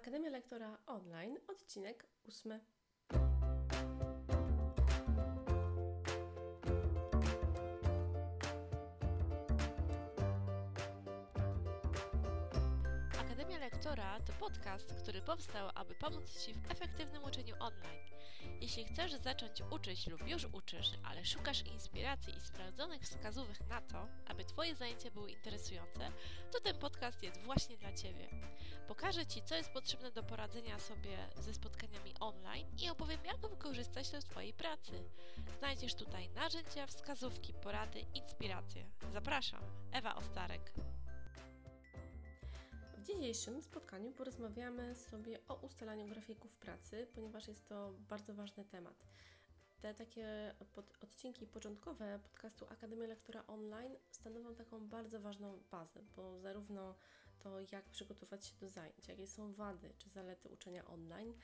Akademia Lektora Online, odcinek ósmy. Akademia Lektora to podcast, który powstał, aby pomóc Ci w efektywnym uczeniu online. Jeśli chcesz zacząć uczyć lub już uczysz, ale szukasz inspiracji i sprawdzonych wskazówek na to, aby Twoje zajęcia były interesujące, to ten podcast jest właśnie dla Ciebie. Pokażę Ci, co jest potrzebne do poradzenia sobie ze spotkaniami online i opowiem, jak wykorzystać to w Twojej pracy. Znajdziesz tutaj narzędzia, wskazówki, porady, inspiracje. Zapraszam, Ewa Ostarek. Dzisiejszym spotkaniu porozmawiamy sobie o ustalaniu grafików pracy, ponieważ jest to bardzo ważny temat. Te takie pod, odcinki początkowe podcastu Akademia Lektora Online stanowią taką bardzo ważną bazę, bo zarówno to, jak przygotować się do zajęć, jakie są wady czy zalety uczenia online,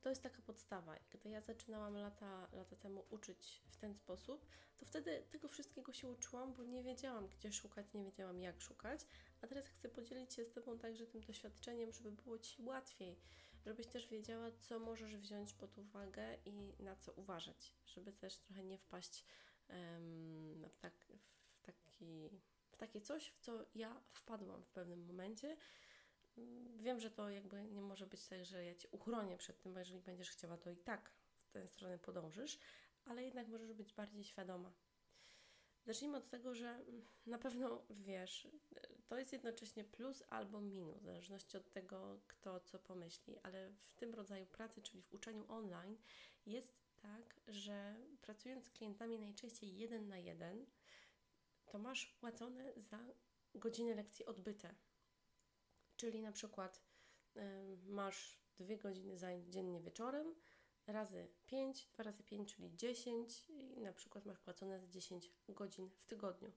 to jest taka podstawa. Gdy ja zaczynałam lata, lata temu uczyć w ten sposób, to wtedy tego wszystkiego się uczyłam, bo nie wiedziałam, gdzie szukać, nie wiedziałam, jak szukać. A teraz chcę podzielić się z Tobą także tym doświadczeniem, żeby było Ci łatwiej, żebyś też wiedziała, co możesz wziąć pod uwagę i na co uważać, żeby też trochę nie wpaść um, w, tak, w, taki, w takie coś, w co ja wpadłam w pewnym momencie Wiem, że to jakby nie może być tak, że ja Cię uchronię przed tym, bo jeżeli będziesz chciała, to i tak w tę stronę podążysz, ale jednak możesz być bardziej świadoma. Zacznijmy od tego, że na pewno wiesz, to jest jednocześnie plus albo minus, w zależności od tego, kto co pomyśli, ale w tym rodzaju pracy, czyli w uczeniu online, jest tak, że pracując z klientami najczęściej jeden na jeden, to masz płacone za godziny lekcji odbyte. Czyli na przykład y, masz dwie godziny zajęć dziennie wieczorem, razy 5, 2 razy 5, czyli 10 i na przykład masz płacone za 10 godzin w tygodniu.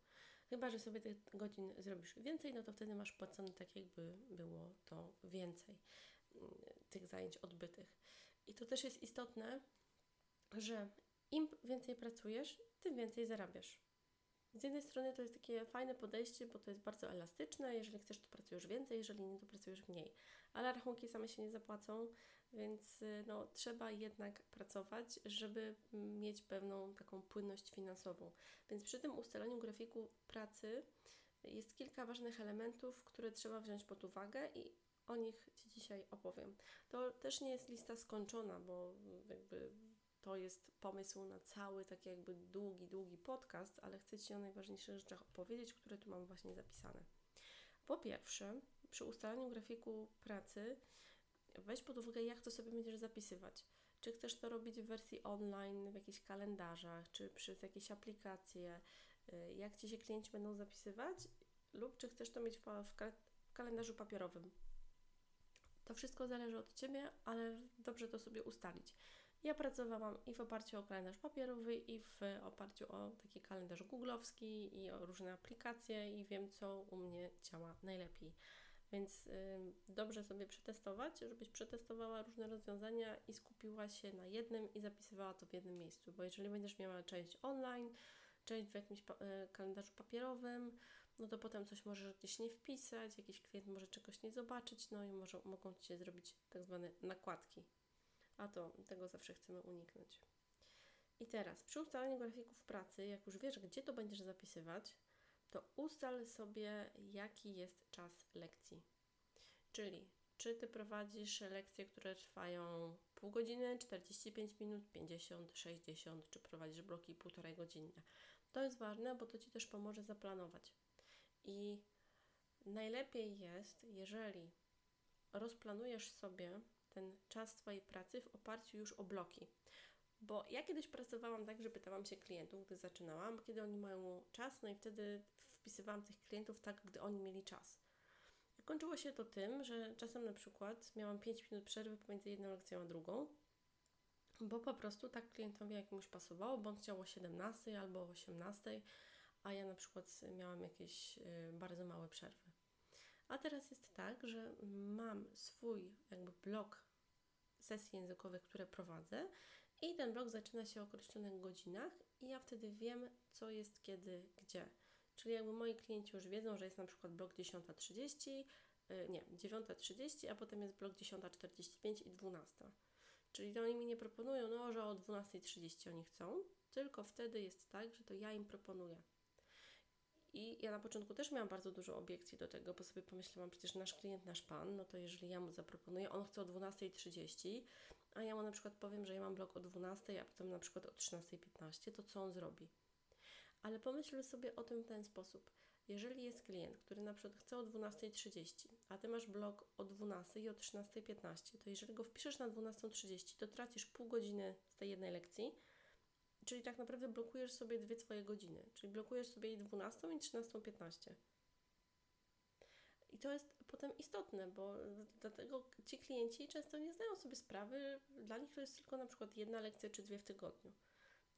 Chyba, że sobie tych godzin zrobisz więcej, no to wtedy masz płacone tak, jakby było to więcej tych zajęć odbytych. I to też jest istotne, że im więcej pracujesz, tym więcej zarabiasz. Z jednej strony to jest takie fajne podejście, bo to jest bardzo elastyczne. Jeżeli chcesz, to pracujesz więcej, jeżeli nie, to pracujesz mniej. Ale rachunki same się nie zapłacą, więc y, no, trzeba jednak pracować, żeby mieć pewną taką płynność finansową. Więc przy tym ustaleniu grafiku pracy jest kilka ważnych elementów, które trzeba wziąć pod uwagę i o nich Ci dzisiaj opowiem. To też nie jest lista skończona, bo jakby to jest pomysł na cały taki jakby długi, długi podcast, ale chcę Ci o najważniejszych rzeczach opowiedzieć, które tu mam właśnie zapisane. Po pierwsze, przy ustalaniu grafiku pracy weź pod uwagę, jak to sobie będziesz zapisywać. Czy chcesz to robić w wersji online, w jakichś kalendarzach, czy przez jakieś aplikacje, y, jak Ci się klienci będą zapisywać, lub czy chcesz to mieć w, w kalendarzu papierowym. To wszystko zależy od Ciebie, ale dobrze to sobie ustalić. Ja pracowałam i w oparciu o kalendarz papierowy, i w oparciu o taki kalendarz googlowski, i o różne aplikacje, i wiem, co u mnie działa najlepiej. Więc y, dobrze sobie przetestować, żebyś przetestowała różne rozwiązania i skupiła się na jednym i zapisywała to w jednym miejscu, bo jeżeli będziesz miała część online, część w jakimś pa y, kalendarzu papierowym, no to potem coś możesz gdzieś nie wpisać, jakiś klient może czegoś nie zobaczyć, no i może, mogą Ci się zrobić tak zwane nakładki a to tego zawsze chcemy uniknąć. I teraz, przy ustalaniu grafików pracy, jak już wiesz, gdzie to będziesz zapisywać, to ustal sobie, jaki jest czas lekcji. Czyli, czy Ty prowadzisz lekcje, które trwają pół godziny, 45 minut, 50, 60, czy prowadzisz bloki półtorej godzinne. To jest ważne, bo to Ci też pomoże zaplanować. I najlepiej jest, jeżeli rozplanujesz sobie ten czas Twojej pracy w oparciu już o bloki. Bo ja kiedyś pracowałam tak, że pytałam się klientów, gdy zaczynałam, kiedy oni mają czas, no i wtedy wpisywałam tych klientów tak, gdy oni mieli czas. Kończyło się to tym, że czasem na przykład miałam 5 minut przerwy pomiędzy jedną lekcją a drugą, bo po prostu tak klientowi jakiemuś pasowało, bo on chciał o 17 albo o 18, a ja na przykład miałam jakieś y, bardzo małe przerwy. A teraz jest tak, że mam swój jakby blok sesji językowych, które prowadzę i ten blok zaczyna się o określonych godzinach i ja wtedy wiem, co jest kiedy, gdzie. Czyli jakby moi klienci już wiedzą, że jest na przykład blok 10.30, y, nie, 9.30, a potem jest blok 10.45 i 12. Czyli to oni mi nie proponują, no, że o 12.30 oni chcą, tylko wtedy jest tak, że to ja im proponuję. I ja na początku też miałam bardzo dużo obiekcji do tego, bo sobie pomyślałam, przecież nasz klient, nasz pan, no to jeżeli ja mu zaproponuję, on chce o 12.30, a ja mu na przykład powiem, że ja mam blok o 12, a potem na przykład o 13.15, to co on zrobi? Ale pomyśl sobie o tym w ten sposób. Jeżeli jest klient, który na przykład chce o 12.30, a ty masz blok o 12 i o 13.15, to jeżeli go wpiszesz na 12.30, to tracisz pół godziny z tej jednej lekcji, czyli tak naprawdę blokujesz sobie dwie Twoje godziny, czyli blokujesz sobie i 12 i 13.15. I to jest potem istotne, bo dlatego ci klienci często nie zdają sobie sprawy, dla nich to jest tylko na przykład jedna lekcja czy dwie w tygodniu.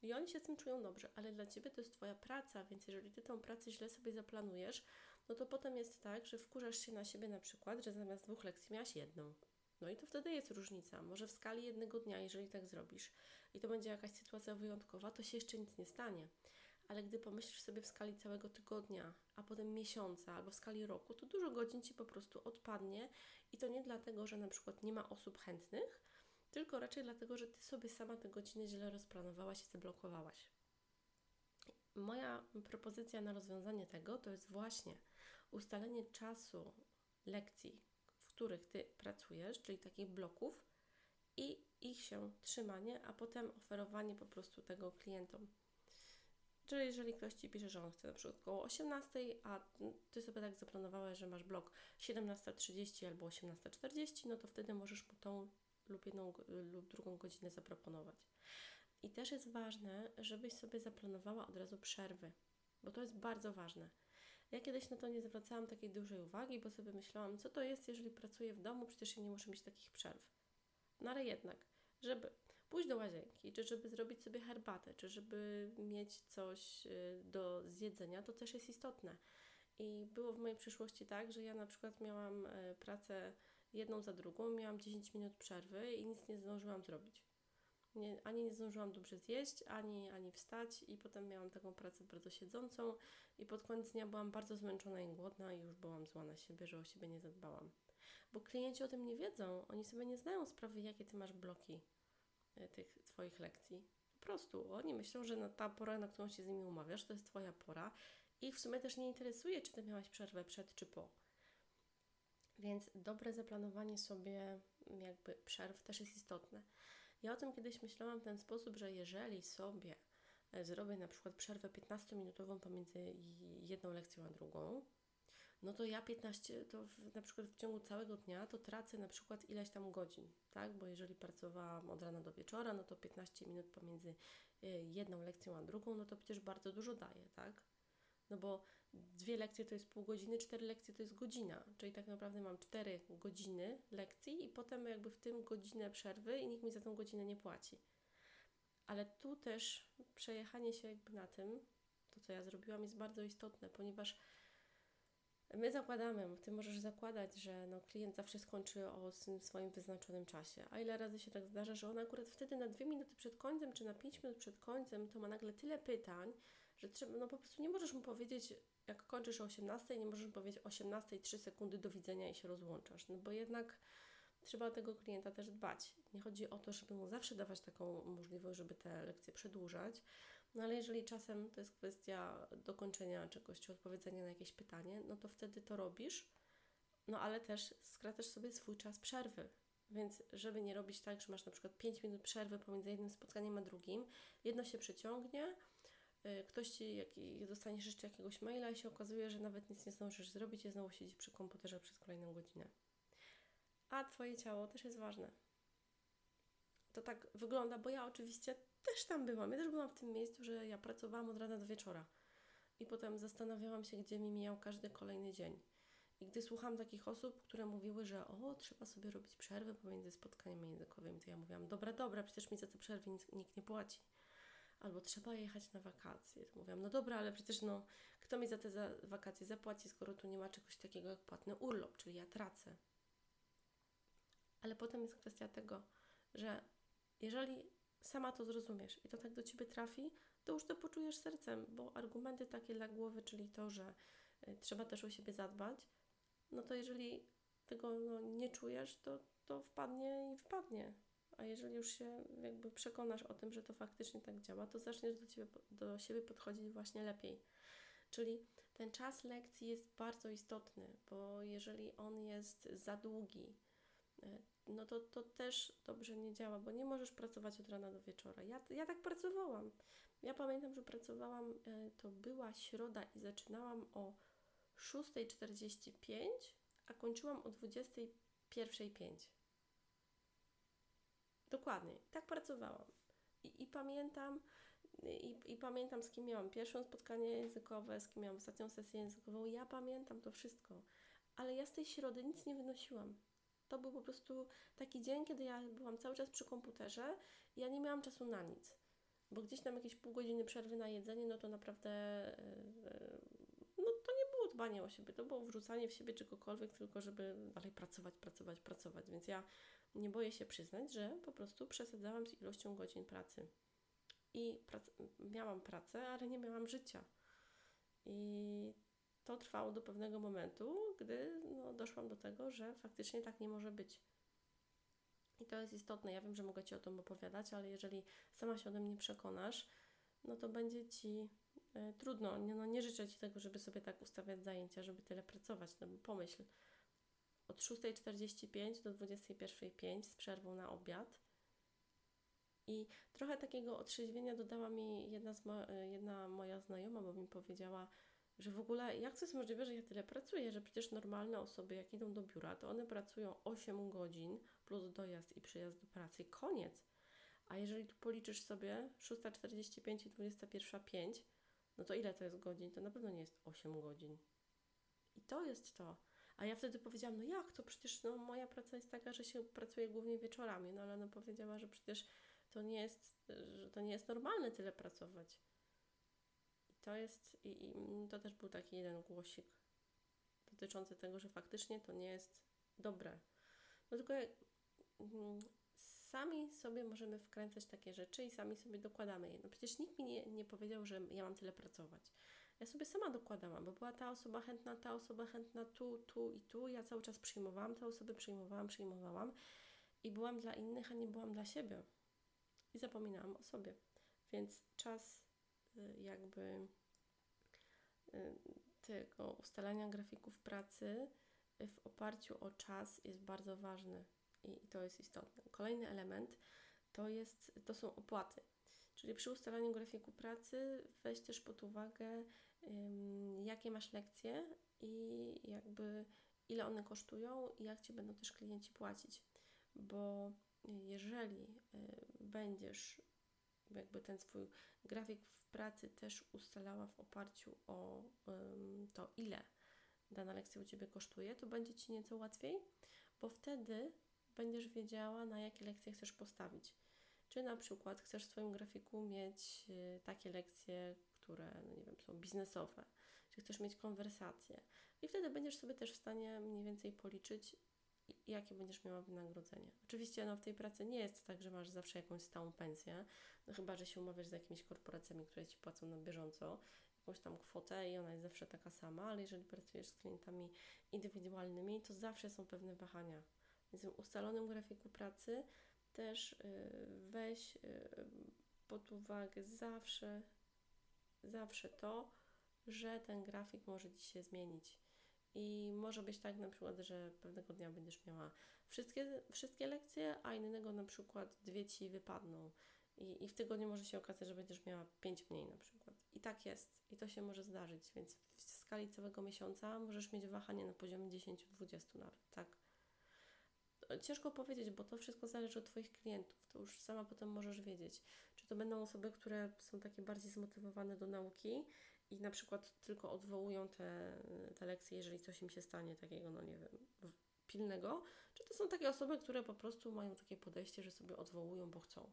I oni się z tym czują dobrze, ale dla Ciebie to jest Twoja praca, więc jeżeli Ty tą pracę źle sobie zaplanujesz, no to potem jest tak, że wkurzasz się na siebie na przykład, że zamiast dwóch lekcji miałaś jedną. No i to wtedy jest różnica. Może w skali jednego dnia, jeżeli tak zrobisz i to będzie jakaś sytuacja wyjątkowa, to się jeszcze nic nie stanie. Ale gdy pomyślisz sobie w skali całego tygodnia, a potem miesiąca albo w skali roku, to dużo godzin Ci po prostu odpadnie i to nie dlatego, że na przykład nie ma osób chętnych, tylko raczej dlatego, że Ty sobie sama te godziny źle rozplanowałaś i zablokowałaś. Moja propozycja na rozwiązanie tego to jest właśnie ustalenie czasu lekcji, których Ty pracujesz, czyli takich bloków i ich się trzymanie, a potem oferowanie po prostu tego klientom. Czyli jeżeli ktoś Ci pisze, że on chce na przykład około 18, a Ty sobie tak zaplanowałeś, że masz blok 17.30 albo 18.40, no to wtedy możesz mu tą lub jedną lub drugą godzinę zaproponować. I też jest ważne, żebyś sobie zaplanowała od razu przerwy, bo to jest bardzo ważne. Ja kiedyś na to nie zwracałam takiej dużej uwagi, bo sobie myślałam, co to jest, jeżeli pracuję w domu, przecież ja nie muszę mieć takich przerw. No ale jednak, żeby pójść do łazienki, czy żeby zrobić sobie herbatę, czy żeby mieć coś y, do zjedzenia, to też jest istotne. I było w mojej przyszłości tak, że ja na przykład miałam y, pracę jedną za drugą, miałam 10 minut przerwy i nic nie zdążyłam zrobić. Nie, ani nie zdążyłam dobrze zjeść, ani, ani wstać, i potem miałam taką pracę bardzo siedzącą, i pod koniec dnia byłam bardzo zmęczona i głodna, i już byłam zła na siebie, że o siebie nie zadbałam. Bo klienci o tym nie wiedzą, oni sobie nie zdają sprawy, jakie ty masz bloki e, tych Twoich lekcji. Po prostu oni myślą, że ta pora, na którą się z nimi umawiasz, to jest Twoja pora, i w sumie też nie interesuje, czy ty miałaś przerwę przed czy po. Więc dobre zaplanowanie sobie jakby przerw też jest istotne. Ja o tym kiedyś myślałam w ten sposób, że jeżeli sobie e, zrobię na przykład przerwę 15-minutową pomiędzy jedną lekcją a drugą, no to ja 15, to w, na przykład w ciągu całego dnia to tracę na przykład ileś tam godzin, tak? Bo jeżeli pracowałam od rana do wieczora, no to 15 minut pomiędzy e, jedną lekcją a drugą, no to przecież bardzo dużo daje, tak? No bo dwie lekcje to jest pół godziny, cztery lekcje to jest godzina, czyli tak naprawdę mam cztery godziny lekcji i potem jakby w tym godzinę przerwy i nikt mi za tą godzinę nie płaci. Ale tu też przejechanie się jakby na tym, to co ja zrobiłam jest bardzo istotne, ponieważ my zakładamy, ty możesz zakładać, że no, klient zawsze skończy o swoim wyznaczonym czasie. A ile razy się tak zdarza, że on akurat wtedy na dwie minuty przed końcem, czy na pięć minut przed końcem, to ma nagle tyle pytań, że trzeba, no po prostu nie możesz mu powiedzieć, jak kończysz o 18, nie możesz powiedzieć 18 3 sekundy do widzenia i się rozłączasz, no bo jednak trzeba tego klienta też dbać. Nie chodzi o to, żeby mu zawsze dawać taką możliwość, żeby te lekcje przedłużać, no ale jeżeli czasem to jest kwestia dokończenia czegoś, czy odpowiedzenia na jakieś pytanie, no to wtedy to robisz, no ale też skracasz sobie swój czas przerwy. Więc żeby nie robić tak, że masz na przykład 5 minut przerwy pomiędzy jednym spotkaniem a drugim, jedno się przeciągnie, ktoś ci, jak, dostaniesz jeszcze jakiegoś maila i się okazuje, że nawet nic nie zdążysz zrobić i znowu siedzi przy komputerze przez kolejną godzinę. A Twoje ciało też jest ważne. To tak wygląda, bo ja oczywiście też tam byłam. Ja też byłam w tym miejscu, że ja pracowałam od rana do wieczora. I potem zastanawiałam się, gdzie mi mijał każdy kolejny dzień. I gdy słucham takich osób, które mówiły, że o, trzeba sobie robić przerwy pomiędzy spotkaniami językowymi, to ja mówiłam, dobra, dobra, przecież mi za te przerwy nikt nie płaci albo trzeba jechać na wakacje. To mówiłam, no dobra, ale przecież no, kto mi za te za wakacje zapłaci, skoro tu nie ma czegoś takiego jak płatny urlop, czyli ja tracę. Ale potem jest kwestia tego, że jeżeli sama to zrozumiesz i to tak do ciebie trafi, to już to poczujesz sercem, bo argumenty takie dla głowy, czyli to, że y, trzeba też o siebie zadbać, no to jeżeli tego no, nie czujesz, to, to wpadnie i wpadnie. A jeżeli już się jakby przekonasz o tym, że to faktycznie tak działa, to zaczniesz do, ciebie, do siebie podchodzić właśnie lepiej. Czyli ten czas lekcji jest bardzo istotny, bo jeżeli on jest za długi, e, no to, to też dobrze nie działa, bo nie możesz pracować od rana do wieczora. Ja, ja tak pracowałam. Ja pamiętam, że pracowałam, e, to była środa i zaczynałam o 6.45, a kończyłam o 21.05. Dokładnie, tak pracowałam. I, i pamiętam, i, I, pamiętam, z kim miałam pierwsze spotkanie językowe, z kim miałam ostatnią sesję językową. Ja pamiętam to wszystko, ale ja z tej środy nic nie wynosiłam. To był po prostu taki dzień, kiedy ja byłam cały czas przy komputerze i ja nie miałam czasu na nic. Bo gdzieś tam jakieś pół godziny przerwy na jedzenie, no to naprawdę yy, no to nie było dbanie o siebie, to było wrzucanie w siebie czegokolwiek, tylko żeby dalej pracować, pracować, pracować. Więc ja nie boję się przyznać, że po prostu przesadzałam z ilością godzin pracy i prac miałam pracę, ale nie miałam życia. I to trwało do pewnego momentu, gdy no, doszłam do tego, że faktycznie tak nie może być. I to jest istotne. Ja wiem, że mogę Ci o tym opowiadać, ale jeżeli sama się o tym nie przekonasz, no to będzie Ci y, trudno. Nie, no, nie życzę Ci tego, żeby sobie tak ustawiać zajęcia, żeby tyle pracować. No, pomyśl, od 6.45 do 21.05 z przerwą na obiad – i trochę takiego otrzeźwienia dodała mi jedna, mo jedna moja znajoma, bo mi powiedziała, że w ogóle jak to jest możliwe, że ja tyle pracuję, że przecież normalne osoby, jak idą do biura, to one pracują 8 godzin plus dojazd i przyjazd do pracy, koniec. A jeżeli tu policzysz sobie 6.45 i 21.05, no to ile to jest godzin? To na pewno nie jest 8 godzin. I to jest to. A ja wtedy powiedziałam, no jak to? Przecież no, moja praca jest taka, że się pracuje głównie wieczorami. No ale ona powiedziała, że przecież to nie jest, że to nie jest normalne tyle pracować. I to jest, i, i to też był taki jeden głosik dotyczący tego, że faktycznie to nie jest dobre. No tylko jak, mm, sami sobie możemy wkręcać takie rzeczy i sami sobie dokładamy je. No przecież nikt mi nie, nie powiedział, że ja mam tyle pracować. Ja sobie sama dokładałam, bo była ta osoba chętna, ta osoba chętna tu, tu i tu. Ja cały czas przyjmowałam te osoby, przyjmowałam, przyjmowałam i byłam dla innych, a nie byłam dla siebie i zapominałam o sobie. Więc czas y, jakby y, tego ustalania grafików pracy w oparciu o czas jest bardzo ważny i to jest istotne. Kolejny element to, jest, to są opłaty. Czyli przy ustalaniu grafiku pracy weź też pod uwagę, jakie masz lekcje i jakby ile one kosztują i jak Ci będą też klienci płacić. Bo jeżeli y, będziesz jakby ten swój grafik w pracy też ustalała w oparciu o to, ile dana lekcja u Ciebie kosztuje, to będzie Ci nieco łatwiej, bo wtedy będziesz wiedziała, na jakie lekcje chcesz postawić. Czy na przykład chcesz w swoim grafiku mieć y, takie lekcje, które, no nie wiem, są biznesowe, czy chcesz mieć konwersacje. I wtedy będziesz sobie też w stanie mniej więcej policzyć, jakie będziesz miała wynagrodzenie. Oczywiście no, w tej pracy nie jest tak, że masz zawsze jakąś stałą pensję, no chyba, że się umawiasz z jakimiś korporacjami, które Ci płacą na bieżąco, jakąś tam kwotę i ona jest zawsze taka sama, ale jeżeli pracujesz z klientami indywidualnymi, to zawsze są pewne wahania. Więc w ustalonym grafiku pracy też yy, weź yy, pod uwagę zawsze, zawsze to, że ten grafik może Ci się zmienić. I może być tak na przykład, że pewnego dnia będziesz miała wszystkie, wszystkie lekcje, a innego na przykład dwie ci wypadną. I, I w tygodniu może się okazać, że będziesz miała pięć mniej na przykład. I tak jest. I to się może zdarzyć. Więc w skali całego miesiąca możesz mieć wahanie na poziomie 10-20 nawet, tak? Ciężko powiedzieć, bo to wszystko zależy od Twoich klientów. To już sama potem możesz wiedzieć. Czy to będą osoby, które są takie bardziej zmotywowane do nauki i na przykład tylko odwołują te, te lekcje, jeżeli coś im się stanie takiego, no nie wiem, pilnego, czy to są takie osoby, które po prostu mają takie podejście, że sobie odwołują, bo chcą.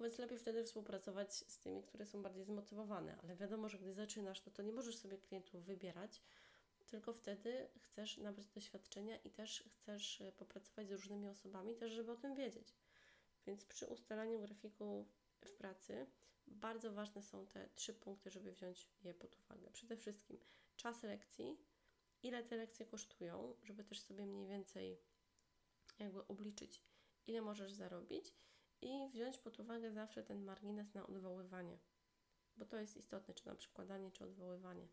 Więc lepiej wtedy współpracować z tymi, które są bardziej zmotywowane, ale wiadomo, że gdy zaczynasz, no to nie możesz sobie klientów wybierać, tylko wtedy chcesz nabrać doświadczenia i też chcesz e, popracować z różnymi osobami, też żeby o tym wiedzieć. Więc przy ustalaniu grafiku w pracy bardzo ważne są te trzy punkty, żeby wziąć je pod uwagę. Przede wszystkim czas lekcji, ile te lekcje kosztują, żeby też sobie mniej więcej jakby obliczyć, ile możesz zarobić i wziąć pod uwagę zawsze ten margines na odwoływanie, bo to jest istotne, czy na przykładanie, czy odwoływanie.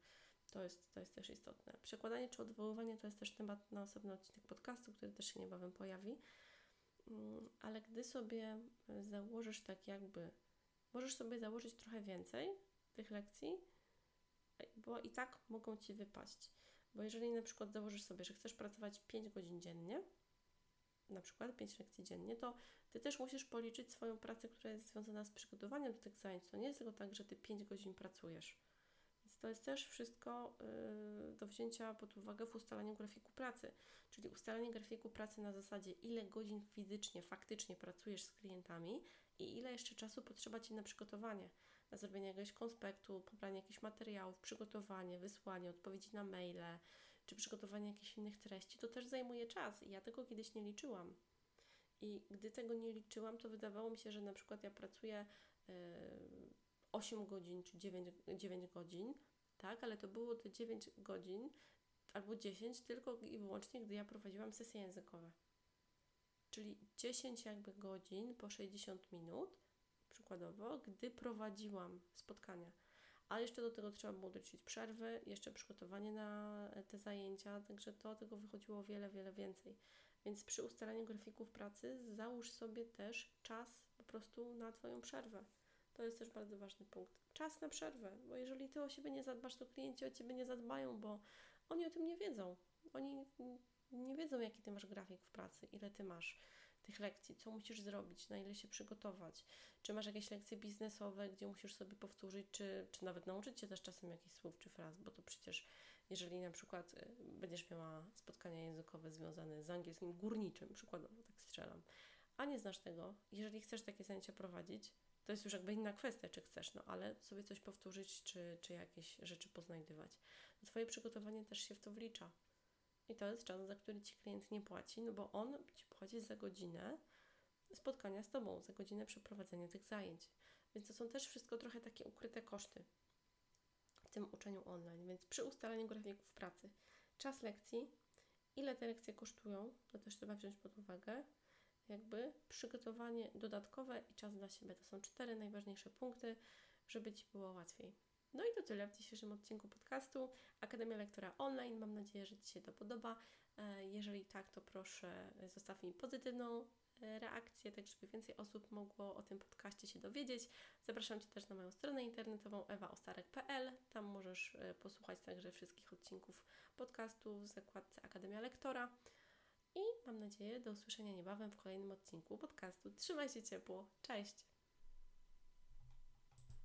To jest, to jest też istotne. Przekładanie czy odwoływanie to jest też temat na osobny odcinek podcastu, który też się niebawem pojawi. Mm, ale gdy sobie założysz tak jakby, możesz sobie założyć trochę więcej tych lekcji, bo i tak mogą Ci wypaść. Bo jeżeli na przykład założysz sobie, że chcesz pracować 5 godzin dziennie, na przykład 5 lekcji dziennie, to Ty też musisz policzyć swoją pracę, która jest związana z przygotowaniem do tych zajęć. To nie jest tylko tak, że Ty 5 godzin pracujesz. To jest też wszystko yy, do wzięcia pod uwagę w ustalaniu grafiku pracy. Czyli ustalanie grafiku pracy na zasadzie, ile godzin fizycznie, faktycznie pracujesz z klientami i ile jeszcze czasu potrzeba Ci na przygotowanie na zrobienie jakiegoś konspektu, pobranie jakichś materiałów, przygotowanie, wysłanie, odpowiedzi na maile, czy przygotowanie jakichś innych treści, to też zajmuje czas i ja tego kiedyś nie liczyłam. I gdy tego nie liczyłam, to wydawało mi się, że na przykład ja pracuję yy, 8 godzin czy 9, 9 godzin, tak, ale to było te 9 godzin albo 10 tylko i wyłącznie, gdy ja prowadziłam sesje językowe. Czyli 10 jakby godzin po 60 minut przykładowo, gdy prowadziłam spotkania. A jeszcze do tego trzeba było doliczyć przerwy, jeszcze przygotowanie na te zajęcia, także to tego wychodziło wiele, wiele więcej. Więc przy ustalaniu grafików pracy załóż sobie też czas po prostu na Twoją przerwę. To jest też bardzo ważny punkt. Czas na przerwę, bo jeżeli Ty o siebie nie zadbasz, to klienci o Ciebie nie zadbają, bo oni o tym nie wiedzą. Oni nie wiedzą, jaki Ty masz grafik w pracy, ile Ty masz tych lekcji, co musisz zrobić, na ile się przygotować. Czy masz jakieś lekcje biznesowe, gdzie musisz sobie powtórzyć, czy, czy nawet nauczyć się też czasem jakichś słów czy fraz, bo to przecież jeżeli na przykład y, będziesz miała spotkania językowe związane z angielskim górniczym, przykładowo, tak strzelam, a nie znasz tego, jeżeli chcesz takie zajęcia prowadzić, to jest już jakby inna kwestia, czy chcesz, no ale sobie coś powtórzyć, czy, czy jakieś rzeczy poznajdywać. Twoje przygotowanie też się w to wlicza. I to jest czas, za który Ci klient nie płaci, no bo on Ci płaci za godzinę spotkania z Tobą, za godzinę przeprowadzenia tych zajęć. Więc to są też wszystko trochę takie ukryte koszty w tym uczeniu online. Więc przy ustalaniu grafików pracy, czas lekcji, ile te lekcje kosztują, to też trzeba wziąć pod uwagę. Jakby przygotowanie dodatkowe i czas dla siebie. To są cztery najważniejsze punkty, żeby Ci było łatwiej. No i to tyle w dzisiejszym odcinku podcastu Akademia Lektora Online. Mam nadzieję, że Ci się to podoba. E, jeżeli tak, to proszę zostaw mi pozytywną e, reakcję, tak żeby więcej osób mogło o tym podcaście się dowiedzieć. Zapraszam Cię też na moją stronę internetową ewaostarek.pl. Tam możesz e, posłuchać także wszystkich odcinków podcastu w zakładce Akademia Lektora. I mam nadzieję do usłyszenia niebawem w kolejnym odcinku podcastu. Trzymaj się ciepło. Cześć!